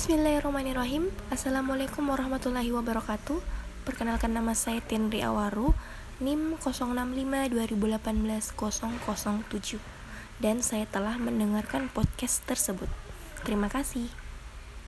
Bismillahirrahmanirrahim. Assalamualaikum warahmatullahi wabarakatuh. Perkenalkan nama saya Tenri Awaru NIM 065 Dan saya telah mendengarkan podcast tersebut. Terima kasih.